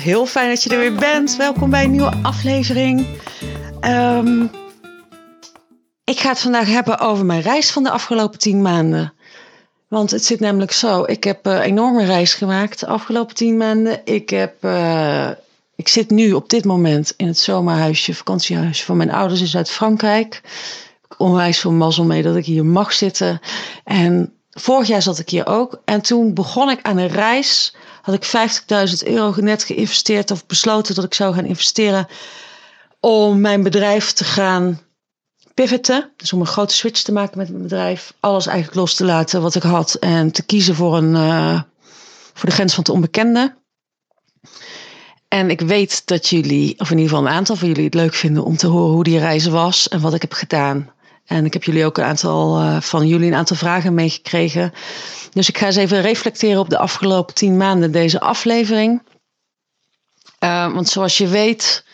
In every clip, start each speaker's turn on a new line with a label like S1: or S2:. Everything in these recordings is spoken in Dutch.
S1: heel fijn dat je er weer bent. Welkom bij een nieuwe aflevering. Ehm, ik ga het vandaag hebben over mijn reis van de afgelopen tien maanden. Want het zit namelijk zo. Ik heb een enorme reis gemaakt de afgelopen tien maanden. Ik, heb, uh, ik zit nu op dit moment in het zomerhuisje, vakantiehuisje van mijn ouders in Zuid-Frankrijk. Onwijs veel mazzel mee dat ik hier mag zitten. En vorig jaar zat ik hier ook. En toen begon ik aan een reis had ik 50.000 euro net geïnvesteerd of besloten dat ik zou gaan investeren om mijn bedrijf te gaan pivoten. Dus om een grote switch te maken met mijn bedrijf. Alles eigenlijk los te laten wat ik had en te kiezen voor, een, uh, voor de grens van het onbekende. En ik weet dat jullie, of in ieder geval een aantal van jullie, het leuk vinden om te horen hoe die reis was en wat ik heb gedaan. En ik heb jullie ook een aantal uh, van jullie een aantal vragen meegekregen. Dus ik ga eens even reflecteren op de afgelopen tien maanden deze aflevering. Uh, want zoals je weet,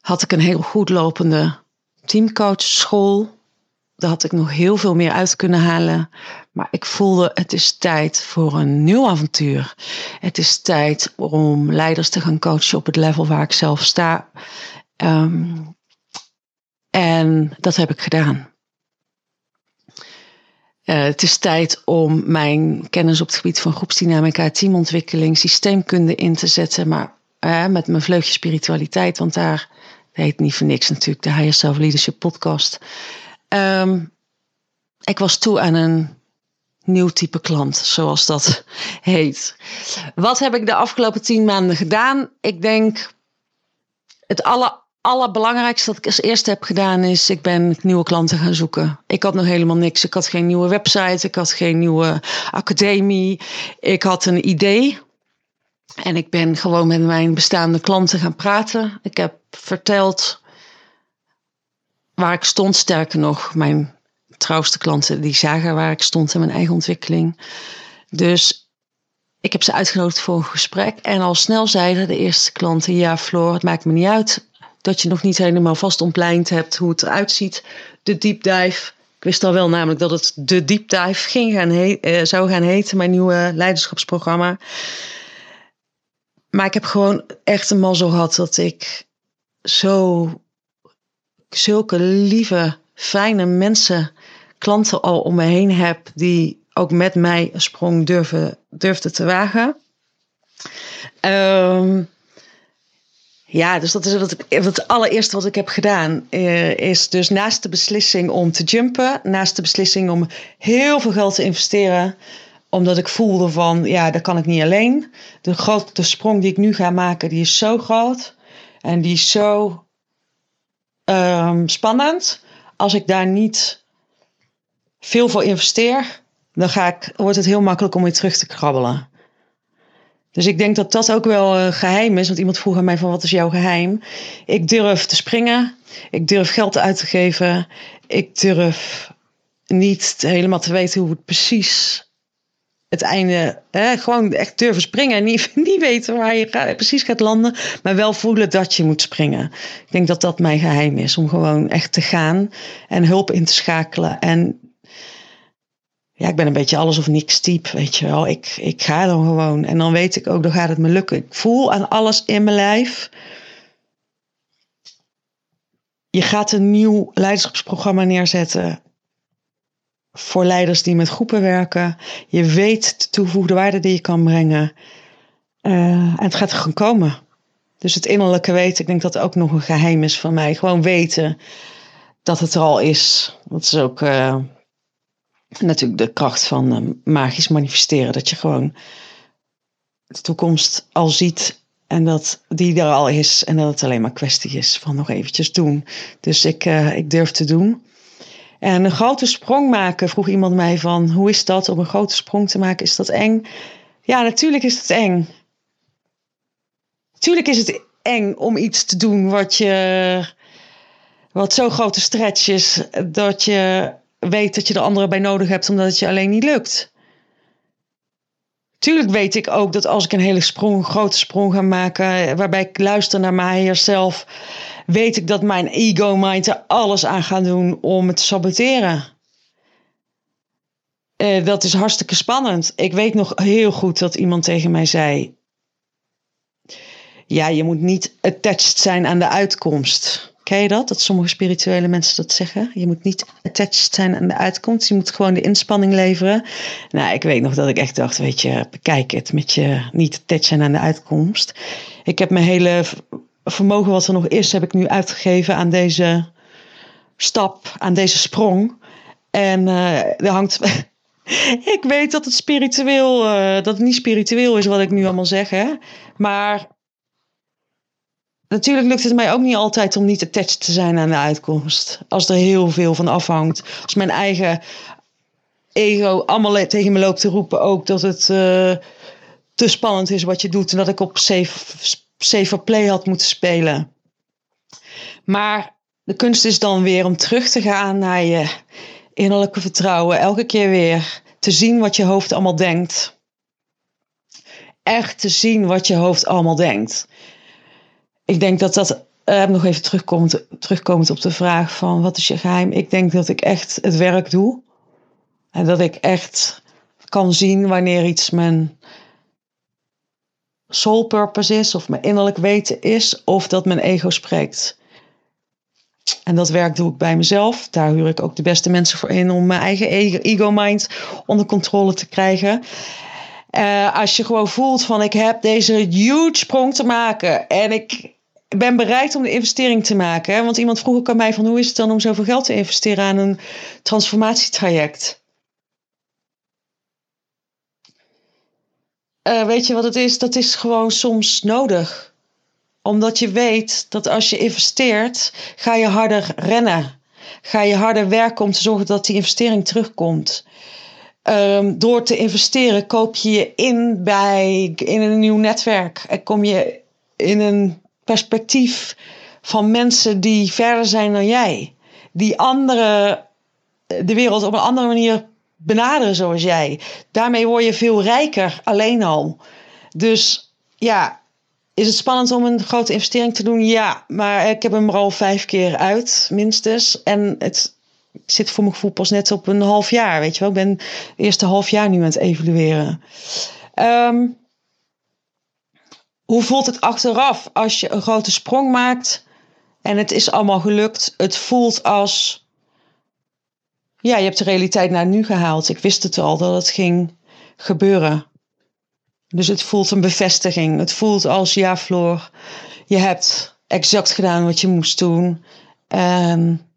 S1: had ik een heel goed lopende teamcoachschool. Daar had ik nog heel veel meer uit kunnen halen. Maar ik voelde het is tijd voor een nieuw avontuur. Het is tijd om leiders te gaan coachen op het level waar ik zelf sta. Um, en dat heb ik gedaan. Uh, het is tijd om mijn kennis op het gebied van groepsdynamica, teamontwikkeling, systeemkunde in te zetten. Maar uh, met mijn vleugje spiritualiteit, want daar heet niet voor niks natuurlijk de Higher Self Leadership podcast. Um, ik was toe aan een nieuw type klant, zoals dat heet. Wat heb ik de afgelopen tien maanden gedaan? Ik denk het aller, allerbelangrijkste dat ik als eerste heb gedaan is, ik ben nieuwe klanten gaan zoeken. Ik had nog helemaal niks. Ik had geen nieuwe website, ik had geen nieuwe academie. Ik had een idee. En ik ben gewoon met mijn bestaande klanten gaan praten. Ik heb verteld waar ik stond. Sterker nog, mijn trouwste klanten die zagen waar ik stond in mijn eigen ontwikkeling. Dus ik heb ze uitgenodigd voor een gesprek. En al snel zeiden de eerste klanten: Ja, Floor, het maakt me niet uit dat je nog niet helemaal vast ontpleind hebt hoe het eruit ziet. De deep dive. Ik wist al wel namelijk dat het de deep dive ging gaan uh, zou gaan heten, mijn nieuwe leiderschapsprogramma. Maar ik heb gewoon echt een mazzel gehad dat ik zo zulke lieve, fijne mensen, klanten al om me heen heb die ook met mij sprong durven, durfden te wagen. Um, ja, dus dat is wat ik, het allereerste wat ik heb gedaan. Uh, is dus naast de beslissing om te jumpen, naast de beslissing om heel veel geld te investeren, omdat ik voelde van, ja, dat kan ik niet alleen. De grote sprong die ik nu ga maken, die is zo groot en die is zo um, spannend. Als ik daar niet veel voor investeer, dan ga ik, wordt het heel makkelijk om weer terug te krabbelen. Dus ik denk dat dat ook wel uh, geheim is. Want iemand vroeg aan mij van wat is jouw geheim? Ik durf te springen. Ik durf geld uit te geven. Ik durf niet helemaal te weten hoe het precies het einde, hè, gewoon echt durven springen en niet, niet weten waar je precies gaat landen, maar wel voelen dat je moet springen. Ik denk dat dat mijn geheim is, om gewoon echt te gaan en hulp in te schakelen en ja, ik ben een beetje alles of niks type, weet je wel. Ik, ik ga dan gewoon en dan weet ik ook, dan gaat het me lukken. Ik voel aan alles in mijn lijf. Je gaat een nieuw leiderschapsprogramma neerzetten voor leiders die met groepen werken. Je weet de toegevoegde waarde die je kan brengen. Uh, en het gaat er gewoon komen. Dus het innerlijke weten, ik denk dat ook nog een geheim is van mij. Gewoon weten dat het er al is. Dat is ook... Uh, natuurlijk de kracht van uh, magisch manifesteren. Dat je gewoon de toekomst al ziet en dat die er al is en dat het alleen maar kwestie is van nog eventjes doen. Dus ik, uh, ik durf te doen. En een grote sprong maken, vroeg iemand mij van, hoe is dat om een grote sprong te maken? Is dat eng? Ja, natuurlijk is het eng. Natuurlijk is het eng om iets te doen wat je, wat zo'n grote stretch is, dat je weet dat je er anderen bij nodig hebt omdat het je alleen niet lukt. Tuurlijk weet ik ook dat als ik een hele sprong, grote sprong ga maken, waarbij ik luister naar mij zelf, weet ik dat mijn ego-mind er alles aan gaat doen om het te saboteren. Uh, dat is hartstikke spannend. Ik weet nog heel goed dat iemand tegen mij zei: ja, je moet niet attached zijn aan de uitkomst. Ken je dat? Dat sommige spirituele mensen dat zeggen. Je moet niet attached zijn aan de uitkomst. Je moet gewoon de inspanning leveren. Nou, ik weet nog dat ik echt dacht, weet je, bekijk het met je niet attached zijn aan de uitkomst. Ik heb mijn hele vermogen wat er nog is, heb ik nu uitgegeven aan deze stap, aan deze sprong. En uh, er hangt. ik weet dat het spiritueel, uh, dat het niet spiritueel is wat ik nu allemaal zeg, hè. Maar natuurlijk lukt het mij ook niet altijd om niet attached te zijn aan de uitkomst. Als er heel veel van afhangt. Als mijn eigen ego allemaal tegen me loopt te roepen ook dat het uh, te spannend is wat je doet. En dat ik op safe, safer play had moeten spelen. Maar de kunst is dan weer om terug te gaan naar je innerlijke vertrouwen. Elke keer weer te zien wat je hoofd allemaal denkt. Echt te zien wat je hoofd allemaal denkt. Ik denk dat dat. Uh, nog even terugkomend, terugkomend op de vraag van wat is je geheim? Ik denk dat ik echt het werk doe. En dat ik echt kan zien wanneer iets mijn soul purpose is, of mijn innerlijk weten is, of dat mijn ego spreekt. En dat werk doe ik bij mezelf. Daar huur ik ook de beste mensen voor in om mijn eigen ego-mind onder controle te krijgen. Uh, als je gewoon voelt van ik heb deze huge sprong te maken en ik ben bereid om de investering te maken. Want iemand vroeg ook aan mij van hoe is het dan om zoveel geld te investeren aan een transformatietraject? Uh, weet je wat het is? Dat is gewoon soms nodig omdat je weet dat als je investeert, ga je harder rennen. Ga je harder werken om te zorgen dat die investering terugkomt. Um, door te investeren koop je je in bij in een nieuw netwerk. En kom je in een perspectief van mensen die verder zijn dan jij. Die andere, de wereld op een andere manier benaderen zoals jij. Daarmee word je veel rijker alleen al. Dus ja, is het spannend om een grote investering te doen? Ja, maar ik heb hem al vijf keer uit, minstens. En het zit voor mijn gevoel pas net op een half jaar, weet je wel. Ik ben het eerste half jaar nu aan het evalueren. Um, hoe voelt het achteraf als je een grote sprong maakt en het is allemaal gelukt? Het voelt als, ja, je hebt de realiteit naar nu gehaald. Ik wist het al dat het ging gebeuren. Dus het voelt een bevestiging. Het voelt als ja, Floor, je hebt exact gedaan wat je moest doen. En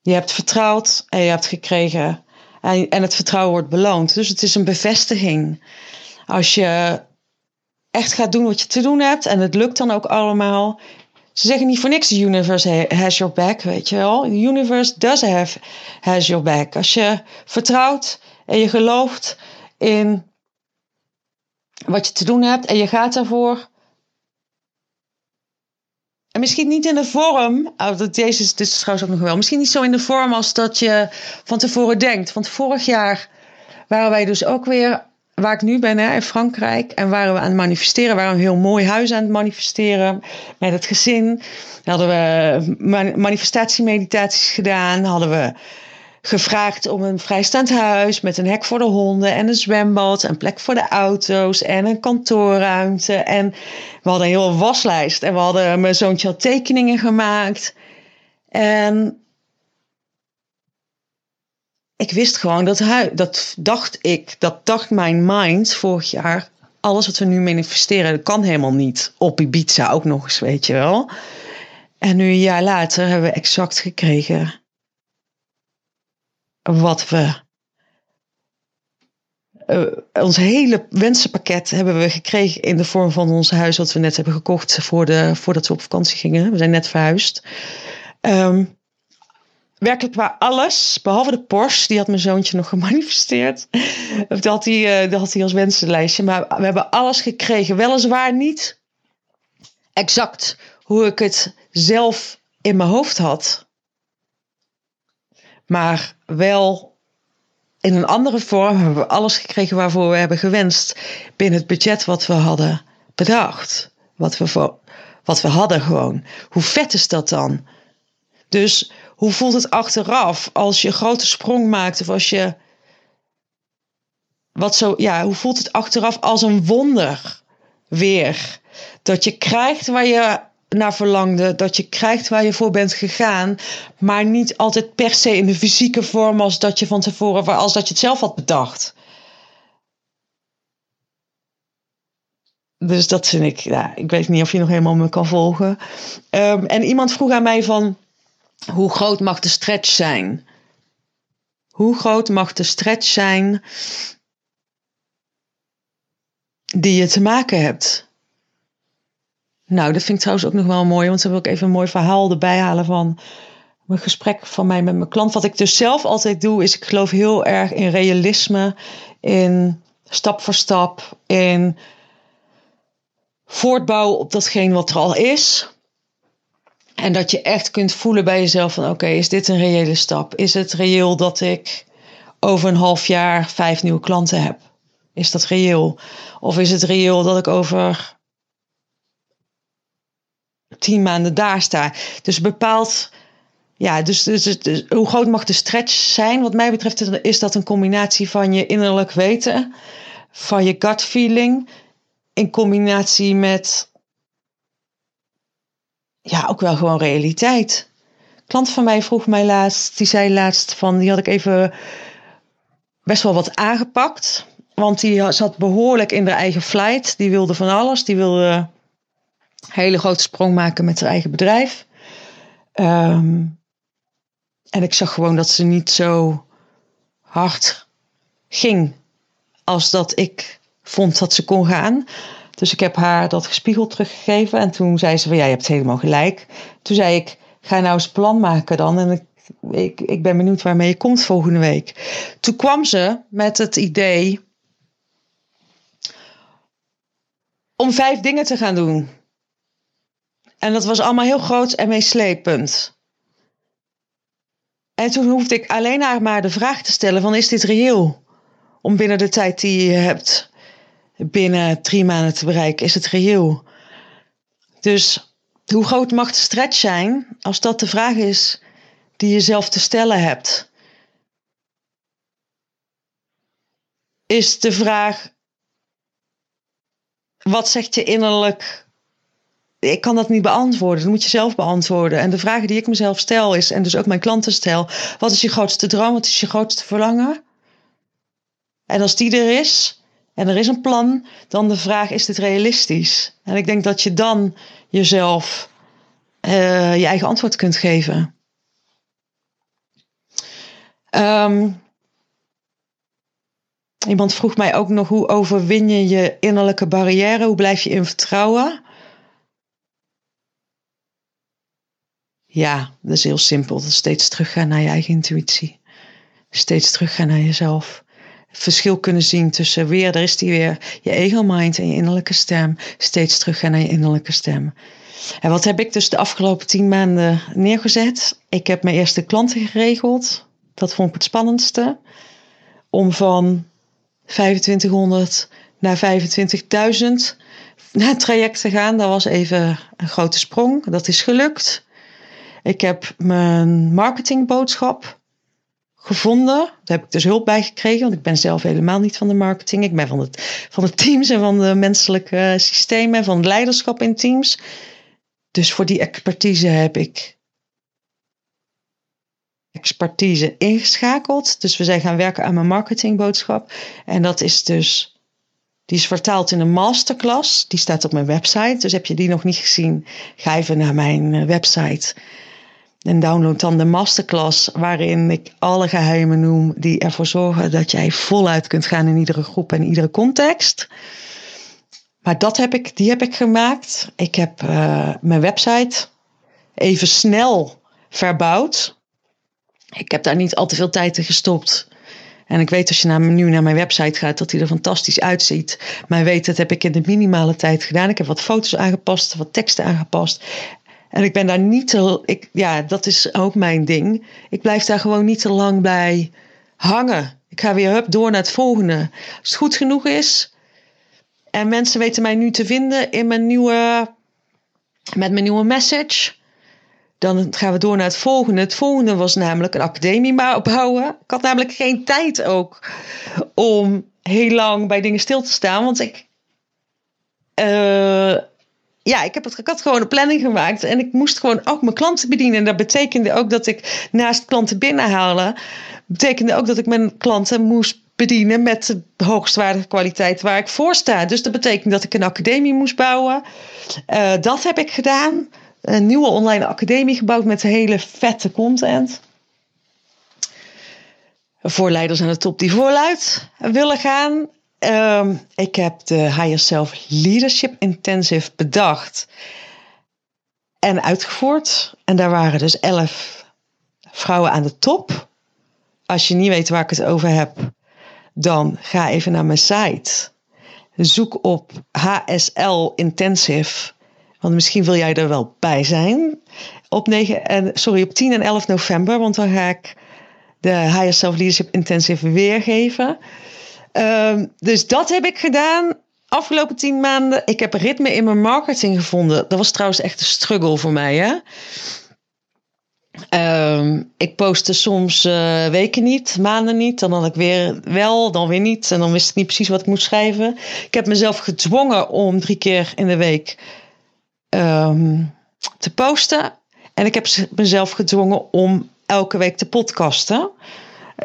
S1: je hebt vertrouwd en je hebt gekregen. En, en het vertrouwen wordt beloond. Dus het is een bevestiging. Als je echt gaat doen wat je te doen hebt en het lukt dan ook allemaal. Ze zeggen niet voor niks: the universe has your back, weet je wel. The universe does have has your back. Als je vertrouwt en je gelooft in wat je te doen hebt en je gaat daarvoor. En misschien niet in de vorm, oh, deze is, is trouwens ook nog wel, misschien niet zo in de vorm als dat je van tevoren denkt. Want vorig jaar waren wij dus ook weer, waar ik nu ben hè, in Frankrijk, en waren we aan het manifesteren, waren we een heel mooi huis aan het manifesteren met het gezin. hadden we manifestatiemeditaties gedaan, hadden we gevraagd om een vrijstaand huis met een hek voor de honden en een zwembad en plek voor de auto's en een kantoorruimte. En we hadden een hele waslijst en we hadden mijn zoontje had tekeningen gemaakt. En ik wist gewoon dat hij, dat dacht ik, dat dacht mijn mind vorig jaar. Alles wat we nu manifesteren, dat kan helemaal niet. Op Ibiza ook nog eens, weet je wel. En nu een jaar later hebben we exact gekregen wat we. Uh, ons hele wensenpakket hebben we gekregen in de vorm van ons huis wat we net hebben gekocht voor de, voordat we op vakantie gingen. We zijn net verhuisd. Um, werkelijk waar alles, behalve de Porsche, die had mijn zoontje nog gemanifesteerd. dat, had hij, uh, dat hij als wensenlijstje. Maar we hebben alles gekregen. Weliswaar niet exact hoe ik het zelf in mijn hoofd had maar wel in een andere vorm hebben we alles gekregen waarvoor we hebben gewenst binnen het budget wat we hadden bedacht. Wat we, voor, wat we hadden gewoon. Hoe vet is dat dan? Dus hoe voelt het achteraf als je een grote sprong maakt of als je. Wat zo, ja, hoe voelt het achteraf als een wonder? weer. Dat je krijgt waar je naar verlangde, dat je krijgt waar je voor bent gegaan, maar niet altijd per se in de fysieke vorm als dat je van tevoren, als dat je het zelf had bedacht. Dus dat vind ik, ja, ik weet niet of je nog helemaal me kan volgen. Um, en iemand vroeg aan mij van, hoe groot mag de stretch zijn? Hoe groot mag de stretch zijn die je te maken hebt? Nou, dat vind ik trouwens ook nog wel mooi, want ze wil ik even een mooi verhaal erbij halen van mijn gesprek van mij met mijn klant. Wat ik dus zelf altijd doe, is ik geloof heel erg in realisme, in stap voor stap, in voortbouwen op datgene wat er al is. En dat je echt kunt voelen bij jezelf van oké, is dit een reële stap? Is het reëel dat ik over een half jaar vijf nieuwe klanten heb? Is dat reëel? Of is het reëel dat ik over tien maanden daar sta? Dus bepaald, ja, dus, dus, dus, hoe groot mag de stretch zijn? Wat mij betreft is dat een combinatie van je innerlijk weten, van je gut feeling, in combinatie met ja, ook wel gewoon realiteit. Klant van mij vroeg mij laatst, die zei laatst van, die had ik even best wel wat aangepakt. Want die zat behoorlijk in haar eigen flight. Die wilde van alles. Die wilde een hele grote sprong maken met haar eigen bedrijf. Ehm, en ik zag gewoon dat ze niet zo hard ging als dat ik vond dat ze kon gaan. Dus ik heb haar dat gespiegeld teruggegeven. En toen zei ze van ja, je hebt helemaal gelijk. Toen zei ik, ga nou eens plan maken dan. En ik, ik, ik ben benieuwd waarmee je komt volgende week. Toen kwam ze met het idee om vijf dingen te gaan doen. En dat was allemaal heel groot en meeslepend. En toen hoefde ik alleen maar de vraag te stellen van is dit reëel? Om binnen de tijd die je hebt binnen drie maanden te bereiken? Is het reëel? Dus hoe groot mag de stretch zijn als dat de vraag is die je zelf te stellen hebt? Is de vraag: wat zegt je innerlijk? Ik kan dat niet beantwoorden. Dat moet je zelf beantwoorden. En de vragen die ik mezelf stel is, en dus ook mijn klanten stel: wat is je grootste droom? Wat is je grootste verlangen? En als die er is, en er is een plan, dan de vraag: is dit realistisch? En ik denk dat je dan jezelf uh, je eigen antwoord kunt geven. Um, iemand vroeg mij ook nog: hoe overwin je je innerlijke barrière? Hoe blijf je in vertrouwen? Ja, dat is heel simpel. Dat is steeds teruggaan naar je eigen intuïtie. Steeds teruggaan naar jezelf verschil kunnen zien tussen weer, daar is die weer, je ego mind en je innerlijke stem. Steeds teruggaan naar je innerlijke stem. En wat heb ik dus de afgelopen tien maanden neergezet? Ik heb mijn eerste klanten geregeld. Dat vond ik het spannendste. Om van 2500 naar 25.000 naar het traject te gaan. Dat was even een grote sprong. Dat is gelukt. Ik heb mijn marketingboodschap gevonden. Daar heb ik dus hulp bij gekregen, want ik ben zelf helemaal niet van de marketing. Ik ben van, het, van de teams en van de menselijke systemen, van het leiderschap in teams. Dus voor die expertise heb ik expertise ingeschakeld. Dus we zijn gaan werken aan mijn marketingboodschap. En dat is dus, die is vertaald in een masterclass. Die staat op mijn website. Dus heb je die nog niet gezien, ga even naar mijn eh, website. En download dan de masterclass waarin ik alle geheimen noem die ervoor zorgen dat jij voluit kunt gaan in iedere groep en iedere context. Maar dat heb ik, die heb ik gemaakt. Ik heb uh, mijn website even snel verbouwd. Ik heb daar niet al te veel tijd in gestopt. En ik weet als je naar, nu naar mijn website gaat dat hij er fantastisch uitziet. Maar weet, dat heb ik in de minimale tijd gedaan. Ik heb wat foto's aangepast, wat teksten aangepast. En ik ben daar niet te. Ik, ja, dat is ook mijn ding. Ik blijf daar gewoon niet te lang bij hangen. Ik ga weer hup, door naar het volgende. Als het goed genoeg is. En mensen weten mij nu te vinden in mijn nieuwe. Met mijn nieuwe message. Dan gaan we door naar het volgende. Het volgende was namelijk een academie bouwen. Ik had namelijk geen tijd ook om heel lang bij dingen stil te staan. Want ik eh, ja, ik, heb het, had gewoon een planning gemaakt en ik moest gewoon ook mijn klanten bedienen. En dat betekende ook dat ik naast klanten binnenhalen, betekende ook dat ik mijn klanten moest bedienen met de hoogstwaardige kwaliteit waar ik voor sta. Dus dat betekent dat ik een academie moest bouwen. Uh, dat heb ik gedaan. Een nieuwe online academie gebouwd met hele vette content. Voor leiders aan de top die vooruit willen gaan. Um, ik heb de Higher Self Leadership Intensive bedacht en uitgevoerd. En daar waren dus elf vrouwen aan de top. Als je niet weet waar ik het over heb, dan ga even naar mijn site. Zoek op HSL Intensive. Want misschien wil jij er wel bij zijn. Op, 9, en, sorry, op 10 en 11 november. Want dan ga ik de Higher Self Leadership Intensive weergeven. Um, dus dat heb ik gedaan afgelopen tien maanden. Ik heb ritme in mijn marketing gevonden. Dat was trouwens echt een struggle voor mij. Hè? Um, ik postte soms uh, weken niet, maanden niet. Dan had ik weer wel, dan weer niet. En dan wist ik niet precies wat ik moest schrijven. Ik heb mezelf gedwongen om drie keer in de week um, te posten. En ik heb mezelf gedwongen om elke week te podcasten.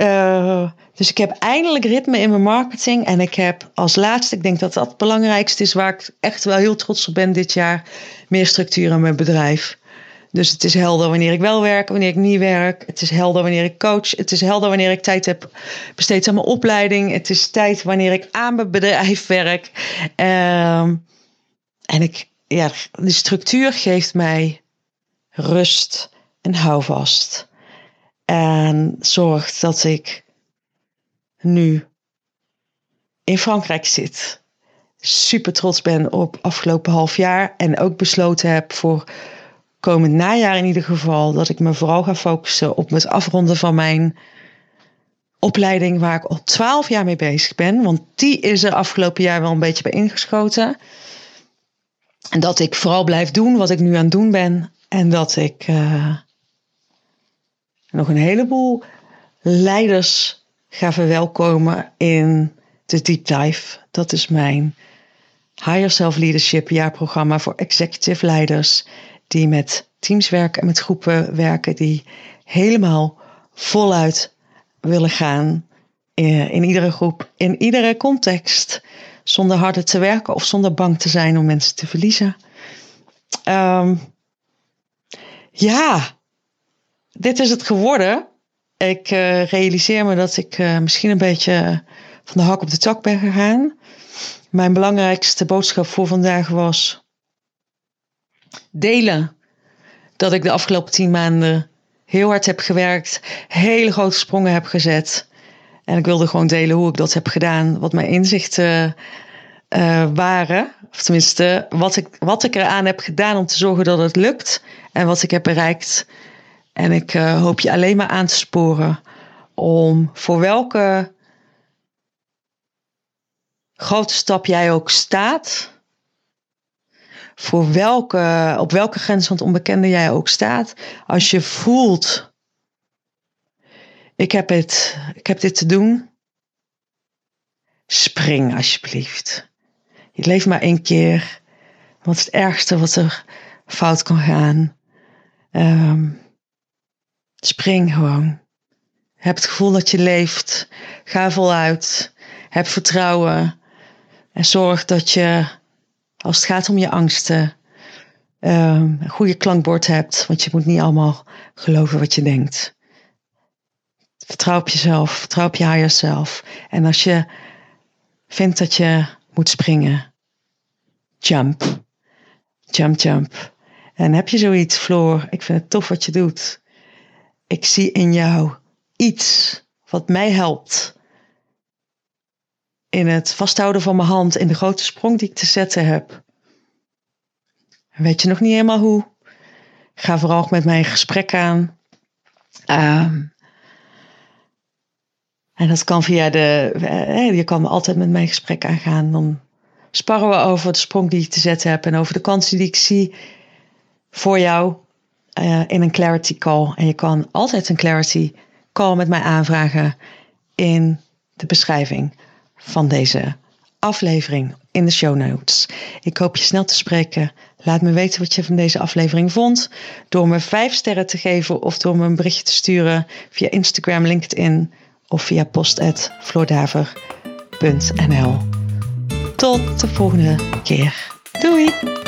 S1: Uh, dus ik heb eindelijk ritme in mijn marketing. En ik heb als laatste, ik denk dat dat het belangrijkste is, waar ik echt wel heel trots op ben dit jaar, meer structuur in mijn bedrijf. Dus het is helder wanneer ik wel werk, wanneer ik niet werk. Het is helder wanneer ik coach. Het is helder wanneer ik tijd heb besteed aan mijn opleiding. Het is tijd wanneer ik aan mijn bedrijf werk. Um, en ik, ja, de structuur geeft mij rust en houvast. En zorgt dat ik nu in Frankrijk zit. Super trots ben op afgelopen half jaar. En ook besloten heb voor komend najaar in ieder geval. Dat ik me vooral ga focussen op het afronden van mijn opleiding. Waar ik al twaalf jaar mee bezig ben. Want die is er afgelopen jaar wel een beetje bij ingeschoten. En dat ik vooral blijf doen wat ik nu aan het doen ben. En dat ik uh, nog een heleboel leiders ga verwelkomen in de Deep Dive. Dat is mijn Higher Self Leadership jaarprogramma voor executive leiders die met teams werken en met groepen werken die helemaal voluit willen gaan in, in iedere groep, in iedere context, zonder harder te werken of zonder bang te zijn om mensen te verliezen. Um, ja, dit is het geworden. Ik uh, realiseer me dat ik uh, misschien een beetje van de hak op de tak ben gegaan. Mijn belangrijkste boodschap voor vandaag was delen dat ik de afgelopen tien maanden heel hard heb gewerkt, hele grote sprongen heb gezet. En ik wilde gewoon delen hoe ik dat heb gedaan, wat mijn inzichten uh, waren. Of tenminste, wat ik, wat ik eraan heb gedaan om te zorgen dat het lukt en wat ik heb bereikt en ik uh, hoop je alleen maar aan te sporen om voor welke grote stap jij ook staat, voor welke, op welke grens van het onbekende jij ook staat, als je voelt, ik heb, het, ik heb dit te doen, spring alsjeblieft. Je leeft maar één keer. Wat is het ergste wat er fout kan gaan? Um, Spring gewoon. Heb het gevoel dat je leeft. Ga voluit. Heb vertrouwen. En zorg dat je, als het gaat om je angsten, um, een goede klankbord hebt. Want je moet niet allemaal geloven wat je denkt. Vertrouw op jezelf. Vertrouw op je higher self. En als je vindt dat je moet springen, jump. Jump, jump. En heb je zoiets, Floor? Ik vind het tof wat je doet ik zie in jou iets wat mij helpt. In het vasthouden van mijn hand, in de grote sprong die ik te zetten heb. Weet je nog niet helemaal hoe? Ga vooral met mij in gesprek aan. Um, en dat kan via de. Je kan altijd met mij gesprek aangaan. Dan sparren we over de sprong die ik te zetten heb en over de kansen die ik zie voor jou uh, in een clarity call. En je kan altijd een clarity call met mij aanvragen in de beschrijving van deze aflevering in de show notes. Ik hoop je snel te spreken. Laat me weten wat je van deze aflevering vond. Door me vijf sterren te geven of door me een berichtje te sturen via Instagram, LinkedIn of via post.floordaver.nl. Tot de volgende keer. Doei!